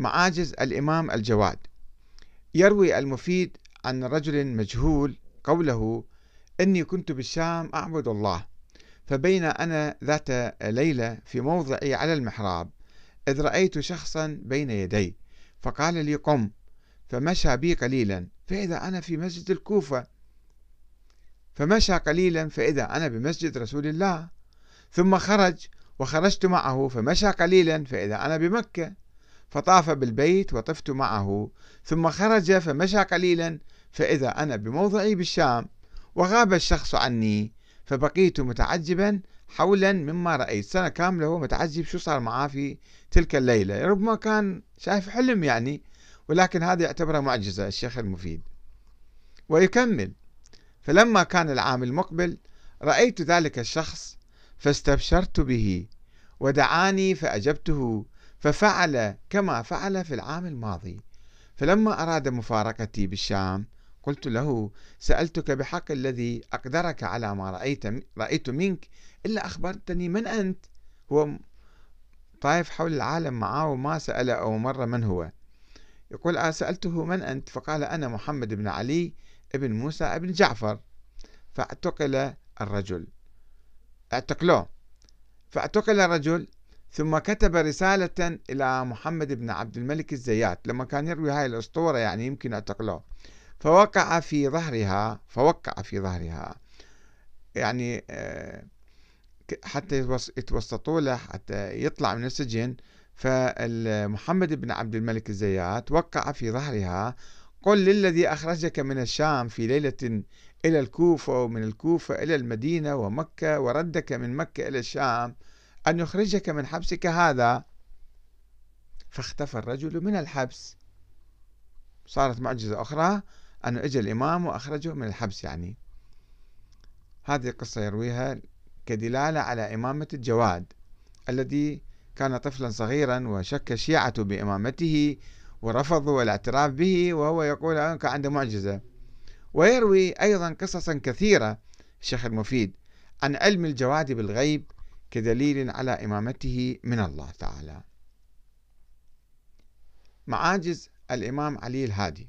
معاجز الإمام الجواد. يروي المفيد عن رجل مجهول قوله إني كنت بالشام أعبد الله فبين أنا ذات ليلة في موضعي على المحراب إذ رأيت شخصا بين يدي فقال لي قم فمشى بي قليلا فإذا أنا في مسجد الكوفة. فمشى قليلا فإذا أنا بمسجد رسول الله. ثم خرج وخرجت معه فمشى قليلا فإذا أنا بمكة. فطاف بالبيت وطفت معه ثم خرج فمشى قليلا فإذا أنا بموضعي بالشام وغاب الشخص عني فبقيت متعجبا حولا مما رأيت. سنة كاملة هو متعجب شو صار معاه في تلك الليلة. ربما كان شايف حلم يعني ولكن هذا يعتبره معجزة الشيخ المفيد. ويكمل فلما كان العام المقبل رأيت ذلك الشخص فاستبشرت به ودعاني فأجبته ففعل كما فعل في العام الماضي. فلما أراد مفارقتي بالشام قلت له سألتك بحق الذي أقدرك على ما رأيت, رأيت منك إلا أخبرتني من أنت؟ هو طايف حول العالم معاه وما سأل أو مرة من هو. يقول سألته من أنت؟ فقال أنا محمد بن علي ابن موسى ابن جعفر. فاعتقل الرجل. اعتقلوه. فاعتقل الرجل ثم كتب رسالة إلى محمد بن عبد الملك الزيات. لما كان يروي هاي الأسطورة يعني يمكن اعتقلوه فوقع في ظهرها فوقع في ظهرها. يعني آه، حتى يتوسطوا له حتى يطلع من السجن. فمحمد بن عبد الملك الزيات وقع في ظهرها. قل للذي أخرجك من الشام في ليلة إلى الكوفة ومن الكوفة إلى المدينة ومكة وردك من مكة إلى الشام. أن يخرجك من حبسك هذا فاختفى الرجل من الحبس. صارت معجزة أخرى أن أجى الإمام وأخرجه من الحبس يعني. هذه القصة يرويها كدلالة على إمامة الجواد الذي كان طفلا صغيرا وشك الشيعة بإمامته ورفضوا الاعتراف به وهو يقول كان عنده معجزة. ويروي أيضا قصصا كثيرة الشيخ المفيد عن علم الجواد بالغيب كدليل على إمامته من الله تعالى. معاجز الإمام علي الهادي.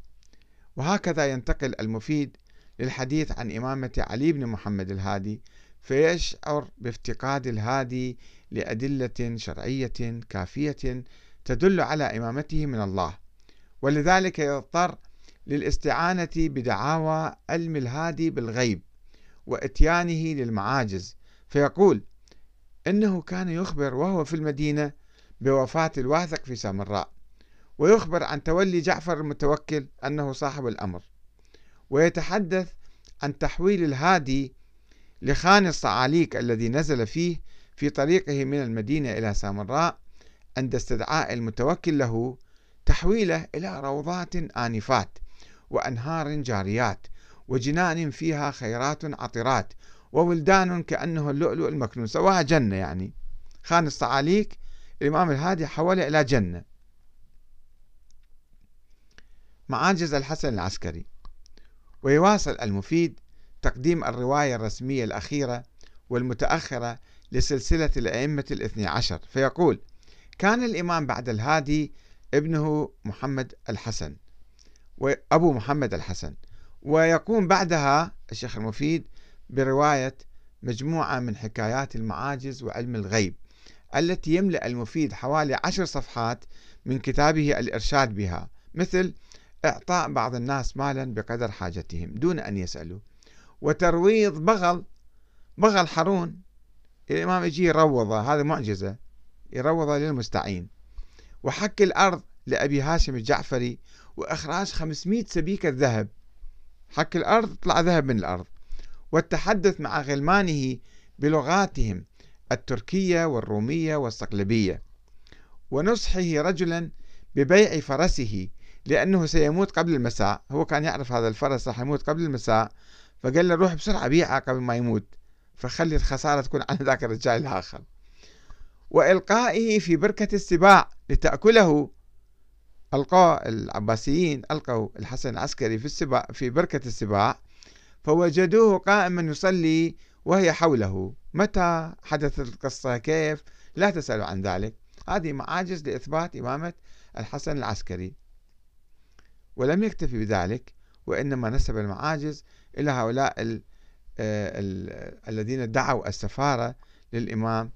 وهكذا ينتقل المفيد للحديث عن إمامة علي بن محمد الهادي فيشعر بافتقاد الهادي لأدلة شرعية كافية تدل على إمامته من الله. ولذلك يضطر للاستعانة بدعاوى علم الهادي بالغيب وإتيانه للمعاجز. فيقول إنه كان يخبر وهو في المدينة بوفاة الواثق في سامراء ويخبر عن تولي جعفر المتوكل أنه صاحب الأمر ويتحدث عن تحويل الهادي لخان الصعاليك الذي نزل فيه في طريقه من المدينة إلى سامراء عند استدعاء المتوكل له تحويله إلى روضات آنفات وأنهار جاريات وجنان فيها خيرات عطرات وولدان كأنه اللؤلؤ المكنون سواها جنة يعني. خان الصعاليك الإمام الهادي حوله إلى جنة. معاجز الحسن العسكري. ويواصل المفيد تقديم الرواية الرسمية الأخيرة والمتأخرة لسلسلة الأئمة الاثني عشر. فيقول كان الإمام بعد الهادي ابنه محمد الحسن وأبو محمد الحسن ويقوم بعدها الشيخ المفيد برواية مجموعة من حكايات المعاجز وعلم الغيب التي يملأ المفيد حوالي عشر صفحات من كتابه الإرشاد بها مثل إعطاء بعض الناس مالا بقدر حاجتهم دون أن يسألوا. وترويض بغل بغل حرون. الإمام يجي يروضه هذا معجزة يروضه للمستعين. وحك الأرض لأبي هاشم الجعفري وإخراج 500 سبيكة ذهب. حك الأرض طلع ذهب من الأرض. والتحدث مع غلمانه بلغاتهم التركية والرومية والصقلبية. ونصحه رجلا ببيع فرسه لأنه سيموت قبل المساء. هو كان يعرف هذا الفرس راح يموت قبل المساء فقال له روح بسرعة بيعه قبل ما يموت فخلي الخسارة تكون على ذاك الرجال الآخر. وإلقائه في بركة السباع لتأكله ألقى العباسيين ألقوا الحسن العسكري في السباع في بركة السباع فوجدوه قائما يصلي وهي حوله. متى حدثت القصة؟ كيف؟ لا تسألوا عن ذلك. هذه معاجز لإثبات إمامة الحسن العسكري. ولم يكتفي بذلك وإنما نسب المعاجز إلى هؤلاء آه، ال الذين ادعوا السفارة للإمام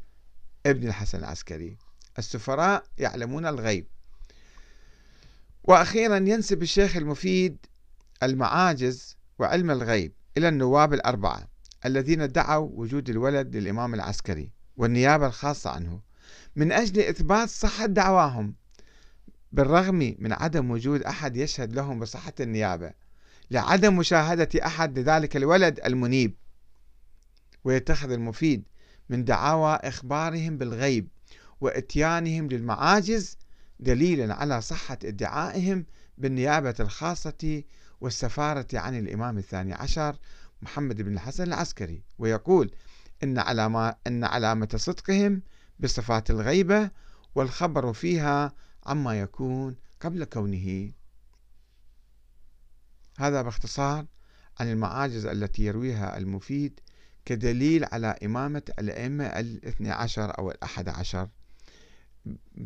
ابن الحسن العسكري. السفراء يعلمون الغيب. وأخيرا ينسب الشيخ المفيد المعاجز وعلم الغيب إلى النواب الأربعة الذين ادعوا وجود الولد للإمام العسكري والنيابة الخاصة عنه من أجل إثبات صحة دعواهم بالرغم من عدم وجود أحد يشهد لهم بصحة النيابة لعدم مشاهدة أحد لذلك الولد المنيب. ويتخذ المفيد من دعاوى إخبارهم بالغيب وإتيانهم للمعاجز دليلا على صحة ادعائهم بالنيابة الخاصة والسفارة عن الإمام الثاني عشر محمد بن الحسن العسكري ويقول إن علامة, إن علامة صدقهم بصفات الغيبة والخبر فيها عما يكون قبل كونه. هذا باختصار عن المعاجز التي يرويها المفيد كدليل على إمامة الأئمة الاثنى عشر أو الأحد عشر.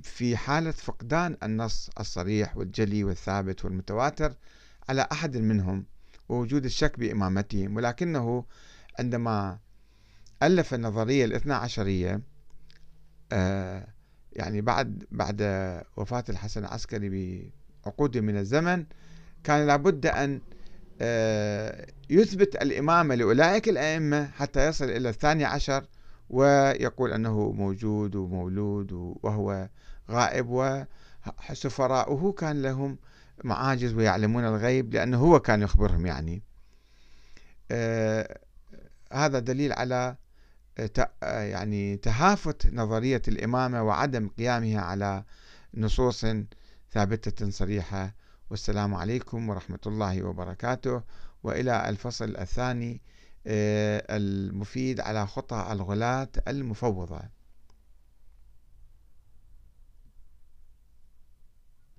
في حالة فقدان النص الصريح والجلي والثابت والمتواتر على أحد منهم ووجود الشك بإمامتهم ولكنه عندما ألف النظرية الاثنى عشرية آه يعني بعد بعد وفاة الحسن العسكري بعقود من الزمن كان لابد أن آه يثبت الإمامة لأولئك الأئمة حتى يصل إلى الثاني عشر ويقول أنه موجود ومولود وهو غائب وسفراؤه كان لهم معاجز ويعلمون الغيب لأنه هو كان يخبرهم يعني. آه هذا دليل على آه يعني تهافت نظرية الإمامة وعدم قيامها على نصوص ثابتة صريحة. والسلام عليكم ورحمة الله وبركاته. وإلى الفصل الثاني آه، المفيد على خطى الغلاة المفوضة.